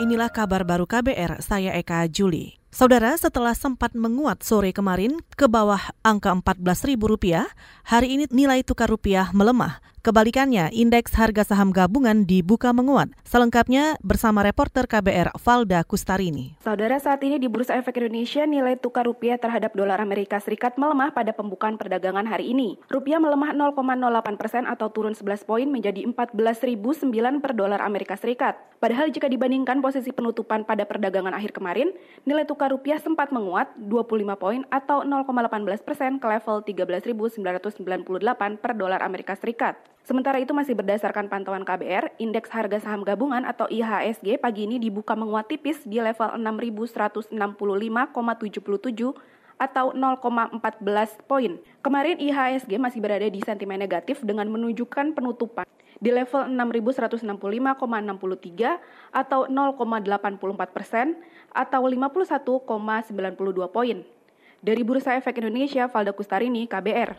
Inilah kabar baru KBR, saya Eka Juli. Saudara, setelah sempat menguat sore kemarin ke bawah angka Rp14.000, hari ini nilai tukar rupiah melemah. Kebalikannya, indeks harga saham gabungan dibuka menguat. Selengkapnya bersama reporter KBR Valda Kustarini. Saudara, saat ini di Bursa Efek Indonesia nilai tukar rupiah terhadap dolar Amerika Serikat melemah pada pembukaan perdagangan hari ini. Rupiah melemah 0,08 persen atau turun 11 poin menjadi 14.009 per dolar Amerika Serikat. Padahal jika dibandingkan posisi penutupan pada perdagangan akhir kemarin, nilai tukar rupiah sempat menguat 25 poin atau 0,18 persen ke level 13.998 per dolar Amerika Serikat. Sementara itu masih berdasarkan pantauan KBR, indeks harga saham gabungan atau IHSG pagi ini dibuka menguat tipis di level 6.165,77 atau 0,14 poin. Kemarin IHSG masih berada di sentimen negatif dengan menunjukkan penutupan di level 6.165,63 atau 0,84 persen atau 51,92 poin. Dari Bursa Efek Indonesia, Valda Kustarini, KBR.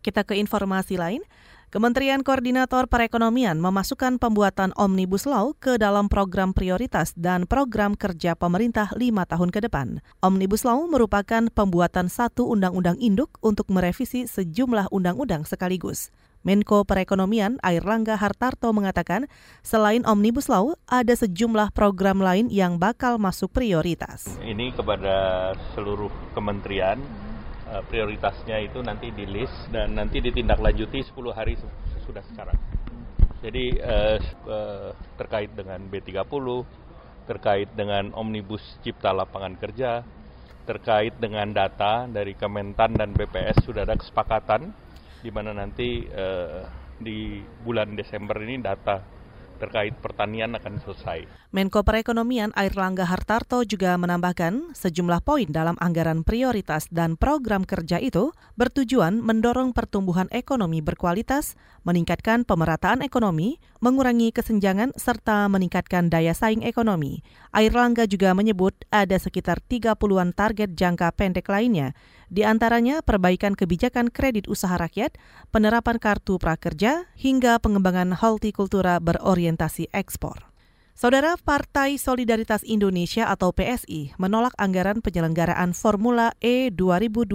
Kita ke informasi lain. Kementerian Koordinator Perekonomian memasukkan pembuatan Omnibus Law ke dalam program prioritas dan program kerja pemerintah lima tahun ke depan. Omnibus Law merupakan pembuatan satu undang-undang induk untuk merevisi sejumlah undang-undang sekaligus. Menko Perekonomian Air Langga Hartarto mengatakan, selain Omnibus Law, ada sejumlah program lain yang bakal masuk prioritas. Ini kepada seluruh kementerian, prioritasnya itu nanti di list dan nanti ditindaklanjuti 10 hari sudah sekarang. Jadi eh, eh, terkait dengan B30, terkait dengan Omnibus Cipta Lapangan Kerja, terkait dengan data dari Kementan dan BPS sudah ada kesepakatan di mana nanti uh, di bulan Desember ini data terkait pertanian akan selesai. Menko Perekonomian Air Langga Hartarto juga menambahkan sejumlah poin dalam anggaran prioritas dan program kerja itu bertujuan mendorong pertumbuhan ekonomi berkualitas, meningkatkan pemerataan ekonomi, mengurangi kesenjangan serta meningkatkan daya saing ekonomi. Air Langga juga menyebut ada sekitar 30-an target jangka pendek lainnya di antaranya perbaikan kebijakan kredit usaha rakyat, penerapan kartu prakerja, hingga pengembangan hortikultura berorientasi ekspor. Saudara Partai Solidaritas Indonesia atau PSI menolak anggaran penyelenggaraan Formula E 2020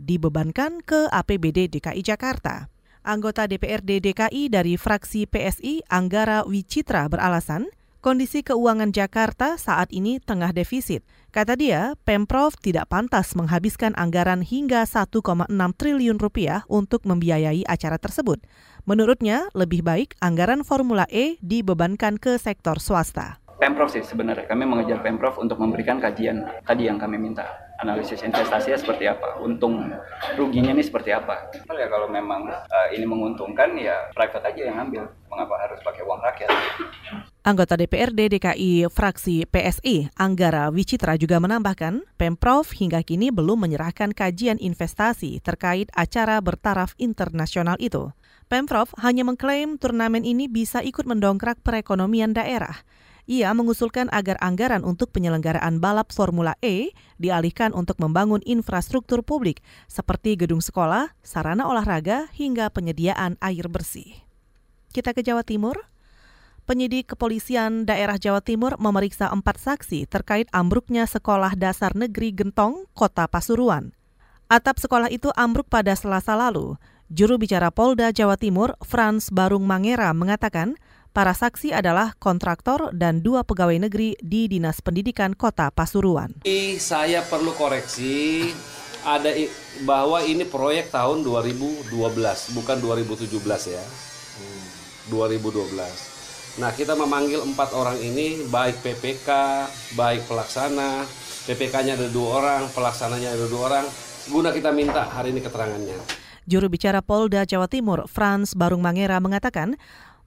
dibebankan ke APBD DKI Jakarta. Anggota DPRD DKI dari fraksi PSI Anggara Wicitra beralasan kondisi keuangan Jakarta saat ini tengah defisit. Kata dia, Pemprov tidak pantas menghabiskan anggaran hingga 1,6 triliun rupiah untuk membiayai acara tersebut. Menurutnya, lebih baik anggaran Formula E dibebankan ke sektor swasta. Pemprov sih sebenarnya, kami mengejar Pemprov untuk memberikan kajian tadi yang kami minta analisis investasinya seperti apa, untung ruginya ini seperti apa. Ya kalau memang uh, ini menguntungkan ya private aja yang ambil, mengapa harus pakai uang rakyat? Anggota DPRD DKI fraksi PSI Anggara Wicitra juga menambahkan, Pemprov hingga kini belum menyerahkan kajian investasi terkait acara bertaraf internasional itu. Pemprov hanya mengklaim turnamen ini bisa ikut mendongkrak perekonomian daerah. Ia mengusulkan agar anggaran untuk penyelenggaraan balap Formula E dialihkan untuk membangun infrastruktur publik seperti gedung sekolah, sarana olahraga, hingga penyediaan air bersih. Kita ke Jawa Timur. Penyidik kepolisian daerah Jawa Timur memeriksa empat saksi terkait ambruknya sekolah dasar negeri Gentong, Kota Pasuruan. Atap sekolah itu ambruk pada selasa lalu. Juru bicara Polda Jawa Timur, Frans Barung Mangera, mengatakan Para saksi adalah kontraktor dan dua pegawai negeri di Dinas Pendidikan Kota Pasuruan. Saya perlu koreksi ada bahwa ini proyek tahun 2012 bukan 2017 ya. 2012. Hmm, nah, kita memanggil empat orang ini baik PPK, baik pelaksana, PPK-nya ada dua orang, pelaksananya ada dua orang. Guna kita minta hari ini keterangannya. Juru bicara Polda Jawa Timur, Frans Barung Mangera mengatakan,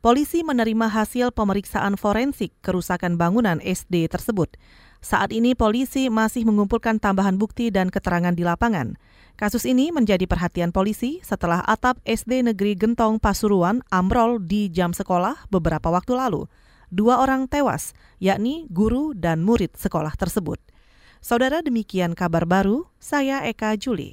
Polisi menerima hasil pemeriksaan forensik kerusakan bangunan SD tersebut. Saat ini polisi masih mengumpulkan tambahan bukti dan keterangan di lapangan. Kasus ini menjadi perhatian polisi setelah atap SD Negeri Gentong Pasuruan ambrol di jam sekolah beberapa waktu lalu. Dua orang tewas, yakni guru dan murid sekolah tersebut. Saudara demikian kabar baru, saya Eka Juli.